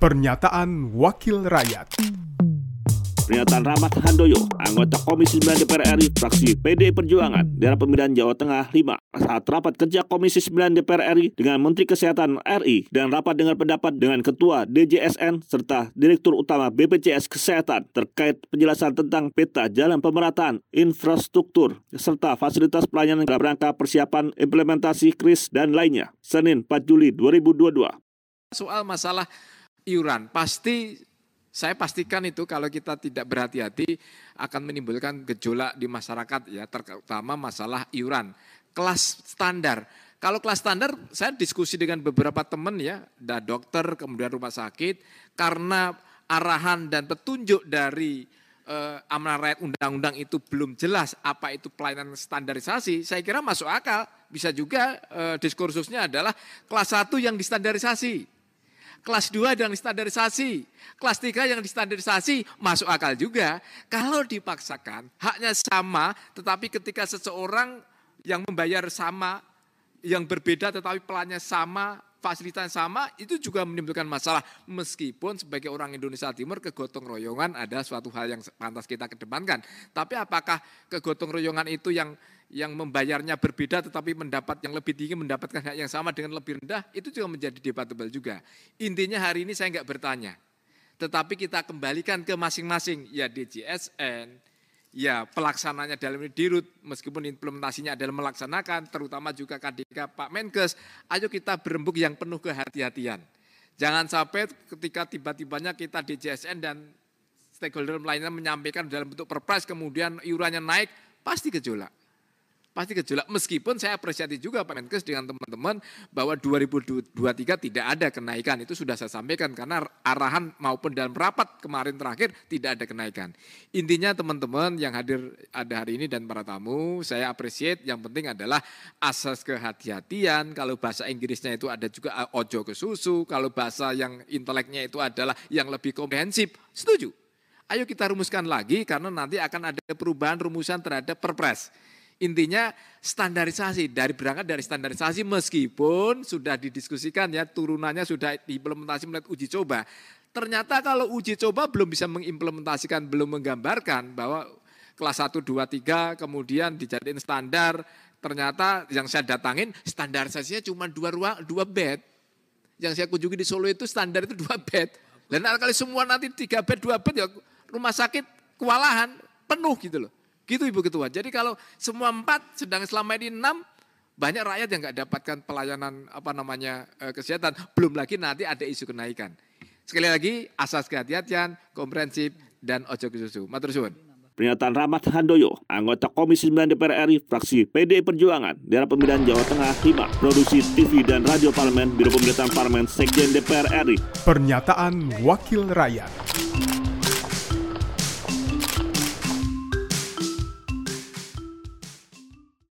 Pernyataan Wakil Rakyat Pernyataan Rahmat Handoyo, anggota Komisi 9 DPR RI, fraksi PD Perjuangan, daerah pemilihan Jawa Tengah 5, saat rapat kerja Komisi 9 DPR RI dengan Menteri Kesehatan RI dan rapat dengar pendapat dengan Ketua DJSN serta Direktur Utama BPJS Kesehatan terkait penjelasan tentang peta jalan pemerataan infrastruktur serta fasilitas pelayanan dalam rangka persiapan implementasi KRIS dan lainnya, Senin 4 Juli 2022. Soal masalah iuran, pasti saya pastikan itu kalau kita tidak berhati-hati akan menimbulkan gejolak di masyarakat ya terutama masalah iuran. Kelas standar. Kalau kelas standar saya diskusi dengan beberapa teman ya ada dokter kemudian rumah sakit karena arahan dan petunjuk dari eh, amanah rakyat undang-undang itu belum jelas apa itu pelayanan standarisasi saya kira masuk akal. Bisa juga eh, diskursusnya adalah kelas 1 yang distandarisasi kelas 2 yang distandarisasi, kelas 3 yang distandarisasi masuk akal juga. Kalau dipaksakan haknya sama tetapi ketika seseorang yang membayar sama, yang berbeda tetapi pelannya sama, fasilitas sama, itu juga menimbulkan masalah. Meskipun sebagai orang Indonesia Timur kegotong royongan ada suatu hal yang pantas kita kedepankan. Tapi apakah kegotong royongan itu yang yang membayarnya berbeda tetapi mendapat yang lebih tinggi mendapatkan hak yang sama dengan lebih rendah itu juga menjadi debatable juga. Intinya hari ini saya nggak bertanya, tetapi kita kembalikan ke masing-masing ya DJSN, ya pelaksananya dalam ini dirut meskipun implementasinya adalah melaksanakan terutama juga KDK Pak Menkes, ayo kita berembuk yang penuh kehati-hatian. Jangan sampai ketika tiba-tibanya kita DJSN dan stakeholder lainnya menyampaikan dalam bentuk perpres kemudian iurannya naik, pasti gejolak pasti gejolak. Meskipun saya apresiasi juga Pak Menkes dengan teman-teman bahwa 2023 tidak ada kenaikan. Itu sudah saya sampaikan karena arahan maupun dalam rapat kemarin terakhir tidak ada kenaikan. Intinya teman-teman yang hadir ada hari ini dan para tamu, saya appreciate yang penting adalah asas kehati-hatian. Kalau bahasa Inggrisnya itu ada juga eh, ojo ke susu. Kalau bahasa yang inteleknya itu adalah yang lebih komprehensif. Setuju? Ayo kita rumuskan lagi karena nanti akan ada perubahan rumusan terhadap perpres. Intinya standarisasi, dari berangkat dari standarisasi meskipun sudah didiskusikan ya turunannya sudah diimplementasi melalui uji coba. Ternyata kalau uji coba belum bisa mengimplementasikan, belum menggambarkan bahwa kelas 1, 2, 3 kemudian dijadiin standar. Ternyata yang saya datangin standarisasinya cuma dua ruang, dua bed. Yang saya kunjungi di Solo itu standar itu dua bed. Dan kali semua nanti tiga bed, dua bed ya rumah sakit kewalahan penuh gitu loh. Gitu Ibu Ketua. Jadi kalau semua empat sedang selama ini enam, banyak rakyat yang nggak dapatkan pelayanan apa namanya eh, kesehatan. Belum lagi nanti ada isu kenaikan. Sekali lagi asas kehati-hatian, komprehensif, dan ojo susu. Matur suwun. Pernyataan Rahmat Handoyo, anggota Komisi 9 DPR RI, fraksi PD Perjuangan, daerah pemilihan Jawa Tengah 5, produksi TV dan radio parlemen, Biro Pemerintahan Parlemen, Sekjen DPR RI. Pernyataan Wakil Rakyat.